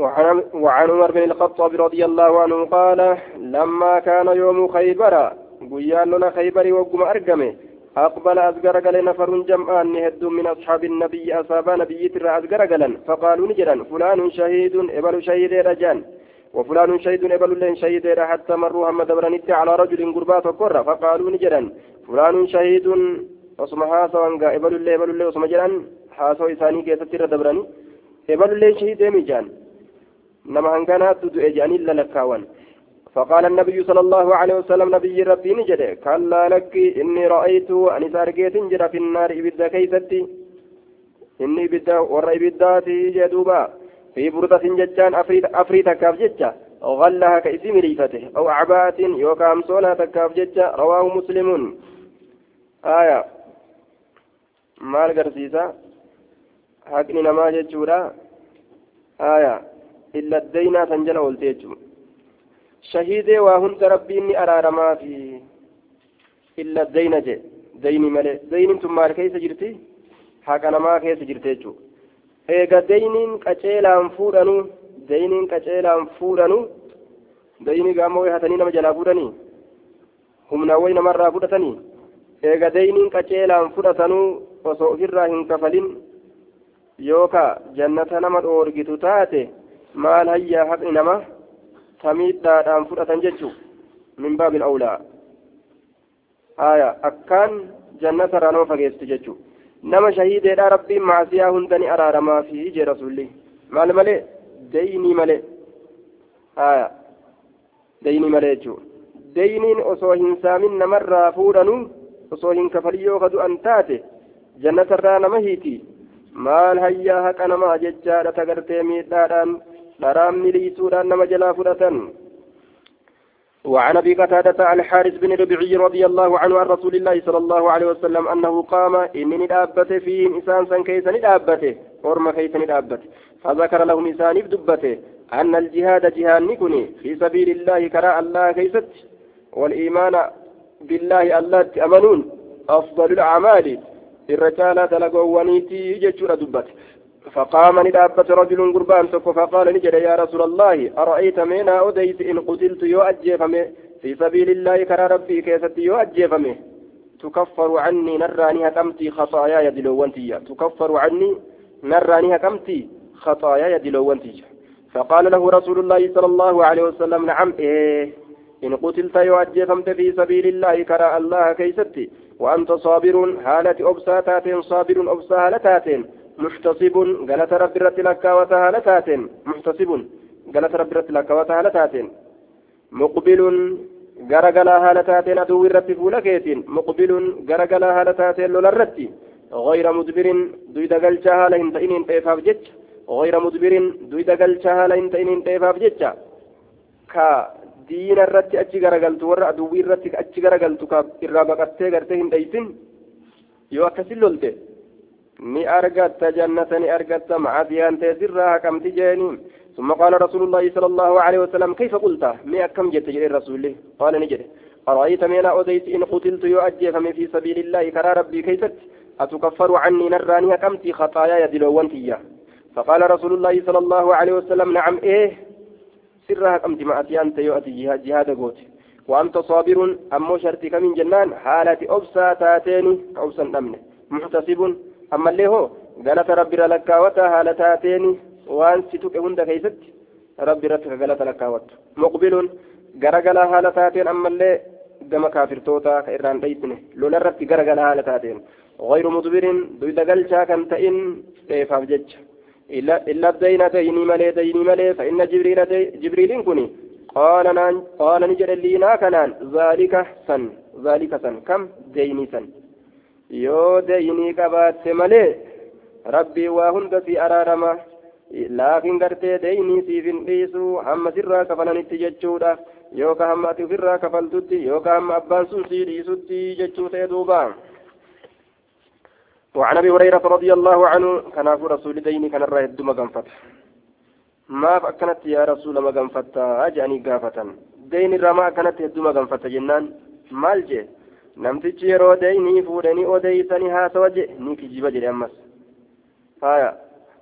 وعن عمر بن الخطاب رضي الله عنه قال لما كان يوم خيبر قيان خيبر وقم أرقمه أقبل أزقر قال نفر جمعان نهد من أصحاب النبي أصاب نبي ترى أزقر قال فقالوا نجرا فلان شهيد إبل شهيد رجان وفلان شهيد إبل لين شهيد حتى مروا هم دبرنت على رجل قربات قرة فقالوا نجرا فلان شهيد وسم حاسا وانقا إبل الله إبل الله وسم جران حاسا إساني كيسة ترى دبرني إبل الله شهيد ميجان نما هنغانا تدو إجاني للكاوان فقال النبي صلى الله عليه وسلم نبي ربي نجد كلا لك إني رأيت أن سارقيت جرى في النار إبدا كيستي؟ إني إبدا ور إبداتي جدوبا في بردة ججان أفريت أفريت كاف ججا أو غلها كإسم ريفته أو عباءة يوكام صولا تكاف ججا رواه مسلم. آية. maal garsiisa haqni namaa jechuudha aya jala oolte jechuudha shahiidee waa hunda rabbiin ni araaramaa fi illa dayna je dayni malee dayniin tun maal keessa jirti haqa namaa keessa jirti jechuudha eega dayniin qaceelaan fuudhanu dayniin qaceelaan fuudhanu dayni gaammoo hatanii nama jalaa fuudhanii humnaan wayi namarraa fudhatanii eega dayniin qaceelaan fudhatanuu osoo ofirraa hin kafalin yookaa jannata nama dhoorgitu taate maal hayyaa haqni nama tamiidhaadhaan fudhatan jechuu min baabil awlaa haya akkaan jannata irraa nama fageessu jechuu nama shahiideedha rabbiin maasiyaa hunda ni araaramaa fi jee rasulli maal malee daynii malee haya daynii malee jechuu dayniin osoo hin saamin namarraa fuudhanuu osoo hin kafalin yoo ka du'an taate jannata irraa nama hiiti maal hayyaa haqa namaa jechaadha tagartee miidhaadhaan dharaan miliisuudhaan nama jalaa fudhatan. وعن أبي قتادة الحارث بن ربيعي رضي الله عنه عن رسول الله صلى الله عليه وسلم أنه قام انني دابته فيهم إنسان سن كيسن دابته ورم كيسن دابته فذكر لهم إنسان بدبته أن الجهاد جهاد نكني في سبيل الله كراء الله كيست والإيمان بالله الله امنون أفضل الأعمال. الرجال دلقوانيتي جتشورا دبت فقام ندابت رجل قربان تكو فقال نجد يا رسول الله أرأيت مينا أديت إن قتلت يو أجيفمي في سبيل الله كرى ربي كيست يو أجيفمي تكفر عني نراني هكمتي خطاياي دلوانتي تكفر عني نراني هكمتي خطاياي دلوانتي فقال له رسول الله صلى الله عليه وسلم نعم إيه. إن قتلت يو أجيفمت في سبيل الله كرى الله كيستي وأنت صابر هالة أبساتات صابر أبسا هالتات محتصب قالت رب رت لك وتهالتات محتصب قالت رب رت لك وتهالتات مقبل غرغلا هالتات أدو الرت فولكيت مقبل غرغلا هالتات لولرت غير مدبر دويدا قلشها لهم تئنين تيفاف جج غير مدبر دويدا قلشها لهم تئنين تيفاف جج كا diina irratti achi garagaltu warra aduwwii irratti achi garagaltu ka irraa baqattee gartee hin dheysin yoo akkasin lolte Ni argatta jannata ni argatta macasiyaan tee sirraa haqamti jeeni ثم قال رسول الله صلى الله عليه وسلم كيف قلت؟ ما كم جت جري الرسول؟ قال نجد أرأيت من أوديت إن قتلت يؤجي فمن في سبيل الله؟ كرى ربي كيفت أتكفر عني نراني كمتي خطايا يدلو وانتيا فقال رسول الله صلى الله عليه وسلم نعم إيه؟ سرها قمت ما أتي أنت يؤتي جهاد, جهاد قوت. وأنت صابر أمو شرطك من جنان؟ حالة أبسا تاتين أبسا أمن محتسب هو قالت ربي لك وتا حالة تاتين وأن ستك هند كيست ربي رتك قالت لك وت مقبل غرغلا حالة تاتين أما اللي gama kaafirtoota ka irraan dheytine lola irratti garagala haala taateen. غير مدبر دويدا قلشا كان تئن ديفاف جج إلا إلا الدين ديني ملي ديني ملي فإن جبريل جبريل كني قال نان قال نجد لي كنان ذلك سن ذلك سن يو ديني كبات ملي ربي وهند في أرارما لكن قرتي ديني سيفن ديسو هم سرا كفلن اتججودا يوكا هم أتي فرا كفلتتي يوكا هم أبان سنسي ديسوتي ججو تيدوبا وعن ابي هريره رضي الله عنه كان ابو رسول ديني كان الرايد مغنفت ما فكنت يا رسول مغنفت اجاني غافة دين الرما كانت يد مغنفت جنان مال جي namtichi yeroo deynii fuudhanii odeeysanii haasawa je ni kijiba jedhe ammas haya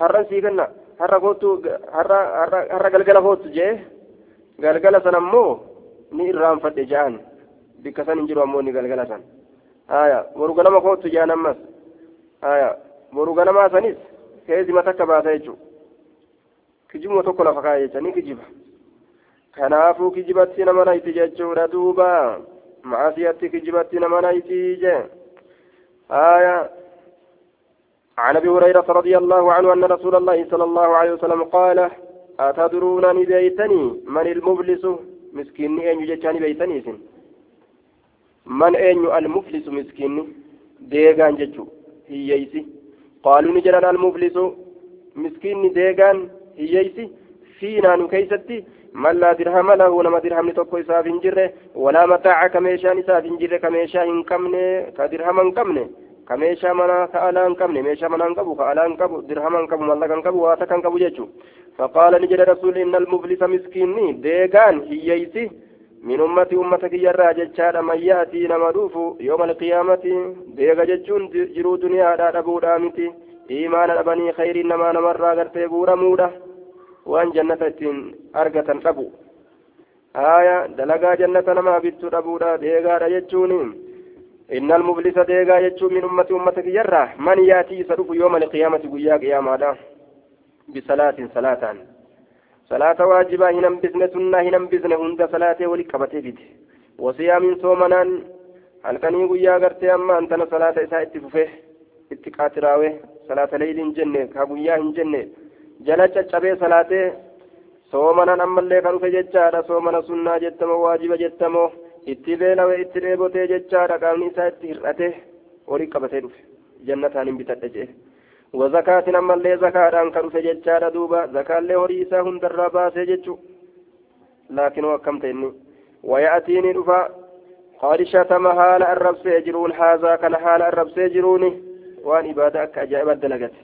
har'an sii kenna har'a kootu har'a har'a galgala kootu jee galgala san ammoo ni irraanfadhe ja'an bikka san hin jiru ammoo ni galgala san haya boru ganama kootu ja'an ammas haya boru ganamaa sanis keessima takka baasa jechuudha kijibuma tokko lafa kaa'e jecha ni kijiba kanaafuu kijibatti nama nayti jechuudha duuba maasiyatti kijibatti nama nayti jee haya عن ابي هريره رضي الله عنه ان رسول الله صلى الله عليه وسلم قال اتدرون بيتني من المفلس مسكين اين يجتني بيتني سن من اين المفلس مسكين ديغان جتشو هييسي قالوا نجران المفلس مسكين ديغان هييسي فينا نكيستي من لا درهم له نما درهم نتوكو إساف جره ولا متاع كميشان إساف جره كميشا إن كمنه كدرهم إن meeshaa manaa hin qabu ka alaa hin qabu dirhama hin qabu mallaqa hin qabu waa takka hin qabu jechuu faqaala ni jedhe rasuulli inna almuflisa miskiinni deegaan hiyyeeysi min ummati ummata kiyyarraa jechaadha man ya'tii nama dhuufu yooma alqiyaamati deega jechuun jiruu duniyaadhaa dhabuudhaa miti iimaana dhabanii khayriin namaa namarraa gartee guuramuudha waan jannata ittiin argatan dhabu. Haya dalagaa jannata nama bittu dhabuudha deegaadha jechuun inna almublisa deegaa jechuun min ummati ummata kiyyarraa man yaatii isa dhufu yooma alqiyaamati guyyaa qiyaamaadha? Bisalaatin salaataan. Salaata waajibaa hin hambisne sunnaa hin hambisne hunda salaatee wali qabatee bite wasiyaamin soomanaan halkanii guyyaa gartee amma antana salaata isaa itti fufe itti qaatiraawe salaata leeyliin jenne ka guyyaa hin jenne تشبه صلاة صومنا أما اللي كانوا في ججارة صومنا سنة جتمو واجبة جتمو itti beelawee itti dheebotee jechaadha qaamni isaa itti hir'ate horii qabatee dhufe jannataan hin bitadhe jee wazakaatin ammallee zakaadhaan ka dhufe jechaadha duuba zakaallee horii isaa hundarraa baasee jechu laakinoo akkam ta'inni waya'atiini dhufa qad shatama haala arrabsee jiruun haazaa kana haala arrabsee jiruuni waan ibaada akka ajaa'iba dalagate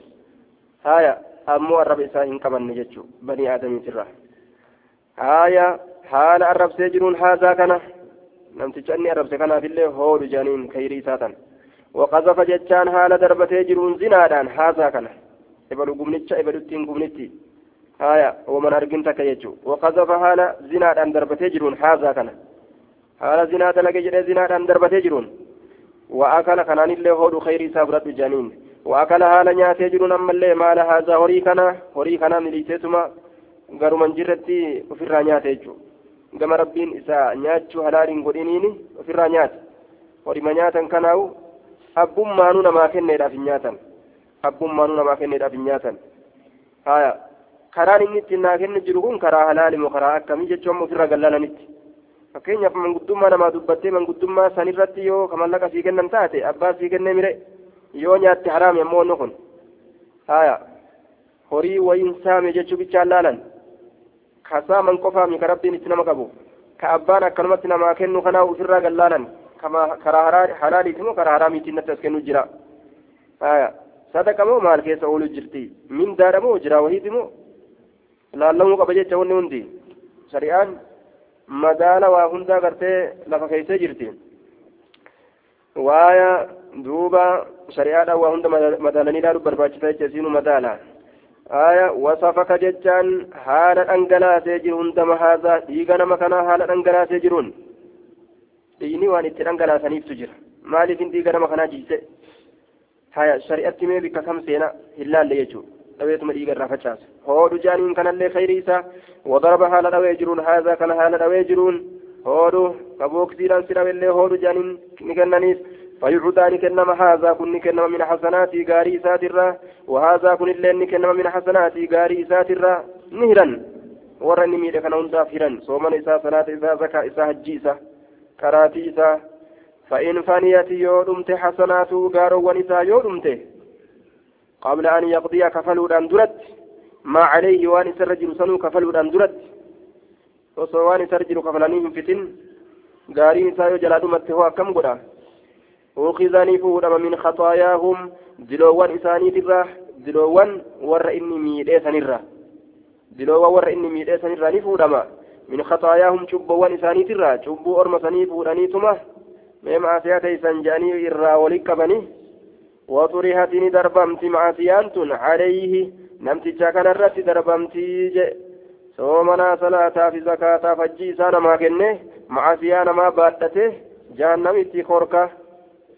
haya ammoo arraba isaa hin qabanne jechu banii aadamiitirra haya haala arrabsee jiruun haazaa kana namticha inni arrabse kanaafillee hoodhu janiin kayrii isaa tan waqazafa jechaan haala darbatee jiruun zinaadhaan haasaa kana ebalu gumnicha ebaduttiin gumnitti haya waman argin takka jechuu waqazafa haala zinaadhaan darbatee jiruun haasaa kana haala zinaa dalage jedhee zinaadhaan darbatee jiruun وأكل كنان الله هو خير سابرة جنين وأكل هالا نياتي جرون أما الله مال هذا هوري كنا هوري كنا مليتيتما غرو من جرتي وفي الرانياتي جو gama rabbiin isaa nyaachuu halaaliin godhiniini ofirraa nyaata horima nyaatan kanaawu abbummaanuu namaa kenneedhaaf hin nyaatan abbummaanuu namaa kenneedhaaf hin nyaatan haya karaan inni ittiin naa kennu jiru kun karaa halaalimoo karaa akkamii jechuun amma ofirraa gallalanitti fakkeenyaaf manguddummaa namaa dubbattee manguddummaa sanirratti yoo kamallaqa sii kennan taate abbaa sii kennee mire yoo nyaatte haraami ammoo onno kun haya horii wayin saame jechuu bichaan laalan kasaaman qofaami ka rabbiin itti nama qabu ka abbaan akkanumatti namaa kennu kanaa ofirraa gallaanan karaa halaaliiti moo karaa haraamiitiin natti as kennu jira sadaqa moo maal keessa oolu jirti mindaadha moo jira wahiiti moo laallamuu qaba jecha wanni hundi shari'aan madaala waa hundaa gartee lafa keeysee jirti waaya duuba shari'aadhaan waa hunda madaalanii ilaaluu barbaachisa jecha isiinu madaala. آية وصفك جتان حال أنجلا سيجرون دم هذا ديغا مكانا حال أنجلا سيجرون ديني وان اتن أنجلا سنيف تجر مالي فين ديغا مكانا جيسي هاي شريعة مي بك كم سينا إلا اللي يجو دويتم ديغا رفتشاس هودو جانين كان اللي خيريسا وضرب حال دويجرون هذا كان حال دويجرون هودو كبوك سيران سيرا اللي هودو جانين نكنانيس فيعطان كنما هذا كن كنما من حسناتي غاري ساترا وهذا كن اللين كنما من حسناتي غاري ساترا نهرا. ورني ميدا كان هندا فيرا صوما إسا صلاة إسا زكاة إسا حجي إسا كراتي إسا فإن فانيت يودمت حسناته غارو ونسا يودمت. قبل أن يقضي كفلوا درت. ما عليه وأن سرجل سنو كفلوا درت. وصوان سرجل كفلانيهم فتن. غاري نسا يجلاد مته كم قدا. أخذني فودما من خطاياهم. دلوان إساني ترى دلوان ور إني ميدي سنرى دلوان ور إني ميدي سنرى نفودما من خطاياهم شبوان إساني ترى شبو أرم سني فوداني تما. مما سياتي سنجاني إرى ولك بني وطرحت دربمت معصيانت عليه. namticha kanarratti darbamtii je soomanaa salaataa fi zakaataa fajjii isaa namaa kenne macasiyaa namaa baadhate jahannamitti korka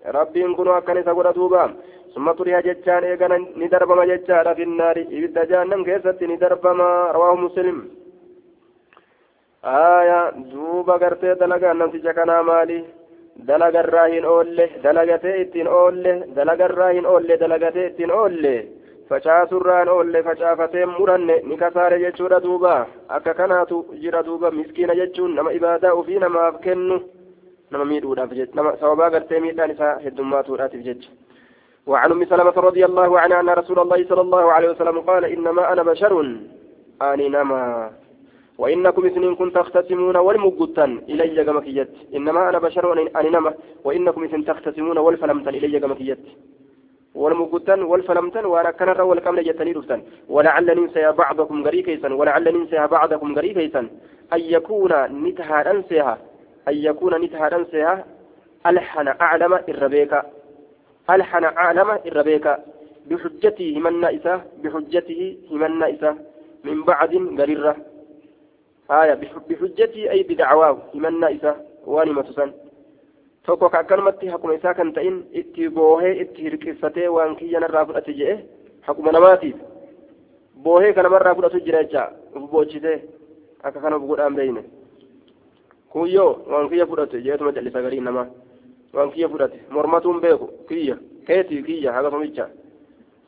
rabbiin kun akkan isa godha duuba. Summa turiha jechaan eegana ni darbama jechaadha finnaari. Ibidda jahannam keessatti ni darbama rawaahu muslim. Aya duuba gartee dalagaan namticha kanaa maali? Dalagarraa hin oolle dalagatee ittiin oolle dalagarraa hin oolle dalagatee ittiin oolle. Facaasurraan oolle facaafatee muranne ni kasaare jechuudha duuba. Akka kanaatu jira duuba miskiina jechuun nama ibaadaa ufii namaaf kennu nama miidhuudhaaf jecha nama sababaa gartee miidhaan isaa heddummaatuudhaatiif jecha. وعن أم سلمة رضي الله عنها أن رسول الله صلى الله عليه وسلم قال إنما أنا بشر أني نما. وإنكم اثنين كن تختصمون والمقتا إلي كمكيت إنما أنا بشر أني نما. وإنكم اثنين تختصمون والفلمتا إلي كمكيت والمقتا والفلمتا وأنا كان الرول كم جتني رفتن. ولعل ننسى بعضكم غريكيسا ولعل ننسى بعضكم غريكيسا أن يكون نتها أنسيها. أن يكون نتها أنسيها ألحن أعلم الربيكا ألحن أعلم الربيكا بحجته همنا إساه بحجته همنا إساه من بعد قريرة آية بحجته أي بدعواه همنا إساه وانما تسن tokko ka akkanumatti hakuma isaa kan ta'in itti boohee itti hirqiffatee waan kiyya narraa fudhate jedhe hakuma namaatiif boohee ka namarraa fudhatu jira jecha uf boochitee akka kana uf godhaan beeyne kuyyoo waan kiyya fudhate jeetuma jal'isa garii namaa waan kiyya fudhate mormatuun beeku kiyya keetii kiyya akkasumicha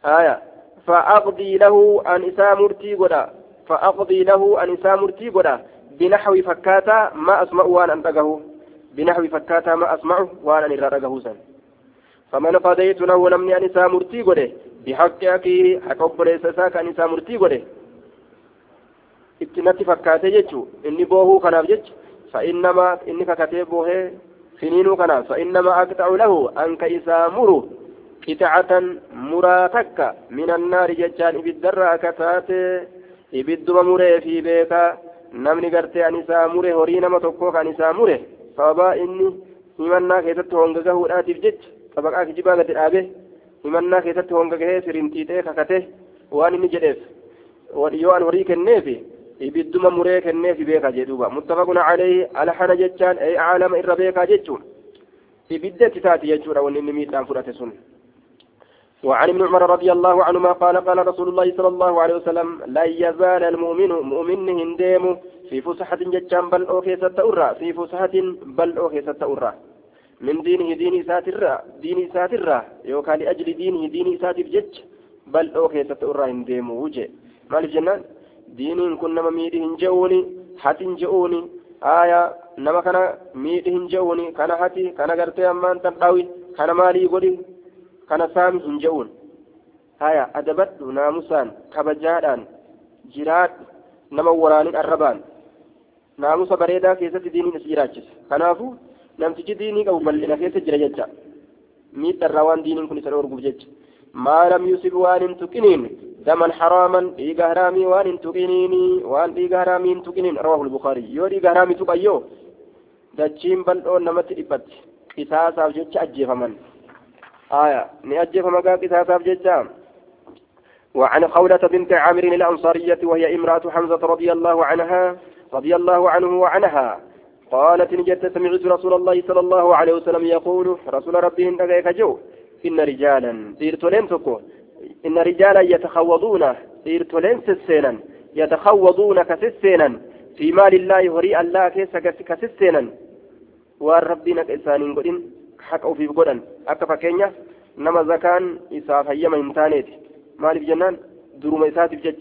haya فأقضي له أن إسا مرتي قدا فأقضي له أن إسا مرتي قدا بنحو فكاتا ما أسمع وأنا أنتقه بنحو فكاتا ما أسمع وأنا نرى سن فمن قضيت له نمني أن إسا مرتي قدا بحق أكيه حق أبريس ساك أن إسا مرتي قدا ittinatti fakkaate jechu inni boohuu kanaaf jecha فإنما إنك كتبه فنين كنا فإنما أقطع له أنك إذا مره قطعة مراتك من النار ججان إبدر كتات إبد مره في بيكا نمني قرتي أن إسا مره هرين ما تقوك أن إسا مره فأبا إني himanna keessatti honga gahuudhaatiif jecha tabaqaa kijibaa gadi dhaabe himannaa keessatti honga gahee sirintiixee kakate waan inni jedheef yoo an horii kenneefi ibidduma muree kenneefi beeka jedhuuba muttafaqun calayhi alhana jechaan ay caalama irra beekaa jechuun ibidda itti taati jechuudha wanni inni miidhaan fudhate sun. وعن ابن عمر رضي الله عنهما قال قال رسول الله صلى الله عليه وسلم لا يزال المؤمن مؤمن هنديم في فسحة ججان بل أوكي ستأرى في فسحة بل أوكي ستأرى من دينه دين ساترة دين ساترة يوكا لأجل دينه دين ساتر جج بل أوكي ستأرى هنديم وجه مال الجنان diiniin kun nama miidhi hin je'uuni hati hin je'uuni. Aya nama kana miidhi hin je'uuni kana hati kana gartee ammaan tandhawi kana maalii godhi kana saami hin je'uun. Aya adabadhu naamusaan kabajaadhaan jiraadhu nama waraanin arrabaan. Naamusa bareedaa keessatti diiniin is jiraachisa. Kanaafu namtichi diinii qabu bal'ina keessa jira jecha. Miidharraa waan diiniin kun isa dhoorguuf jecha. Maa lam yusib waan hin tuqiniin دما حراما ديغا حرامي وان تقينيني وان ديغا حرامي تقينين رواه البخاري يو ديغا حرامي تقيو دجين بلدو نمت إبت قصاصا وجج أجيفمن آية نأجيف مقا قصاصا وجج وعن خولة بنت عامر الأنصارية وهي امرأة حمزة رضي الله عنها رضي الله عنه وعنها قالت نجت سمعت رسول الله صلى الله عليه وسلم يقول رسول ربي إن جو إن رجالا سيرتولين تكون إن رجالا يتخوضون إرتولين سسينا يتخوضون كسسينا في مال الله هري الله كيس كسسينا والربنا كإسانين قدين حق في قدن. أكفا كينيا نما زكان إساف هيما إمتانيت مال في جنان دروم إسات في جج.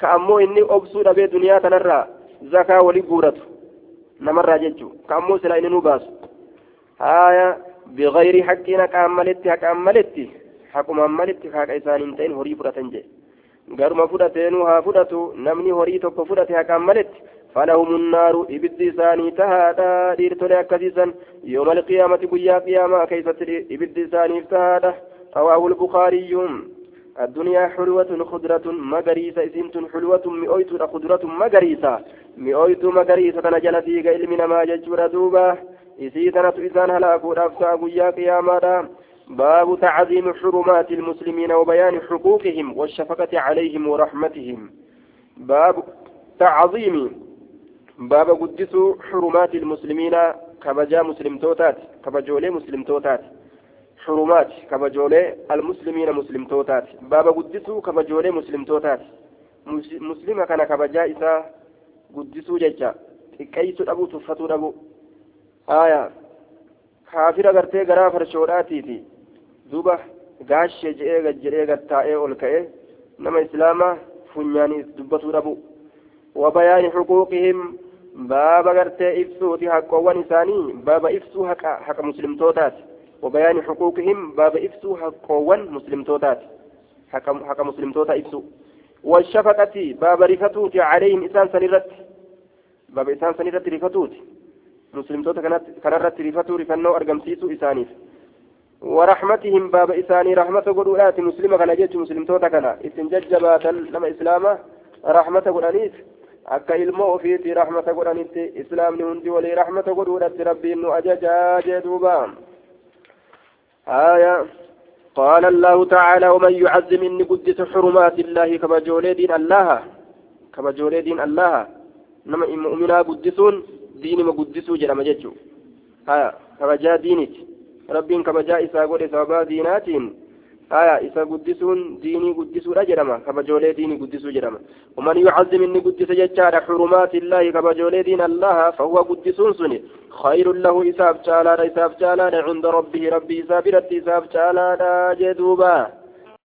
كأمو إني أبسود أبي دنيا تنرى زكاة ولي قورت. نمر ججو. كأمو سلا إني نباس آية بغير حقنا كأملت حق haqumaan malitti haaqa isaaniin ta'in horii fudhatan jedhe garuma fudhateenuu haa fudhatu namni horii tokko fudhate haqaan malitti فلهم النار إبد إساني تهادا ديرتولي أكسيسا يوم القيامة قيا قياما كيف إبد إساني تهادا رواه البخاري الدنيا حلوة خضرة مغريسة إسنت حلوة مئويت خضرة مغريسة مئويت مغريسة نجل فيك علمنا ما ججور دوبا إسيتنا إسان هلاكو رفتا قيا قياما باب تعظيم حرمات المسلمين وبيان حقوقهم والشفقة عليهم ورحمتهم. باب تعظيم باب قدس حرمات المسلمين كبجا مسلم توتات كبجولي مسلم توتات. حرمات كبجولي المسلمين مسلم توتات. باب قدس كبجولي مسلم توتات. مسلمة كان كبجا إسا قدسوا ججا. كيس أبو تفتو أبو آية. kaafira gartee garaa farshoodhaatiiti duuba gaashee jedhee gad jedhee gad taa'ee ol ka'ee nama islaamaa funyaaniis dubbatuu dhabu wabayaani xuquuqihim baaba gartee ibsuuti haqqoowwan isaanii baaba ibsuu haqa haqa muslimtootaati wabayaani xuquuqihim baaba ibsuu haqqoowwan muslimtootaati haqa muslimtoota ibsu والشفقة باب رفتوت عليهم إنسان سنرت باب إنسان سنرت رفتوت مسلمتوتا كانت رفتو رفنو أرقمسيسو إسانيف ورحمتهم باب إساني رحمة قدولات مسلمة كان جيت مسلمتوتا كان. إسنججباتا لما إسلامة رحمة قدانيت ilmoo ofiiti rahmata godhanitti islaamni hundi walii rahmata godhuudhatti rabbiin nu ajajaa jee duuba آية. قال الله تعالى ومن يعزم إني قدس حرمات الله كما جولي الله. كما جولي الله. نما مؤمنا قدسون دين ما قدسوا جرم جتشو ها كما جاء دينك. كما جاء إسا قول سبا ديناتين آية إسا قدسون ديني قدسوا أجرما كما جولي ديني قدسوا جرما ومن يعظم إني قدس جتشار حرمات الله كما جولي دين الله فهو قدسون سني خير له إساب جالا إساب جالا عند ربه ربي إسابرت إساب جالا جدوبا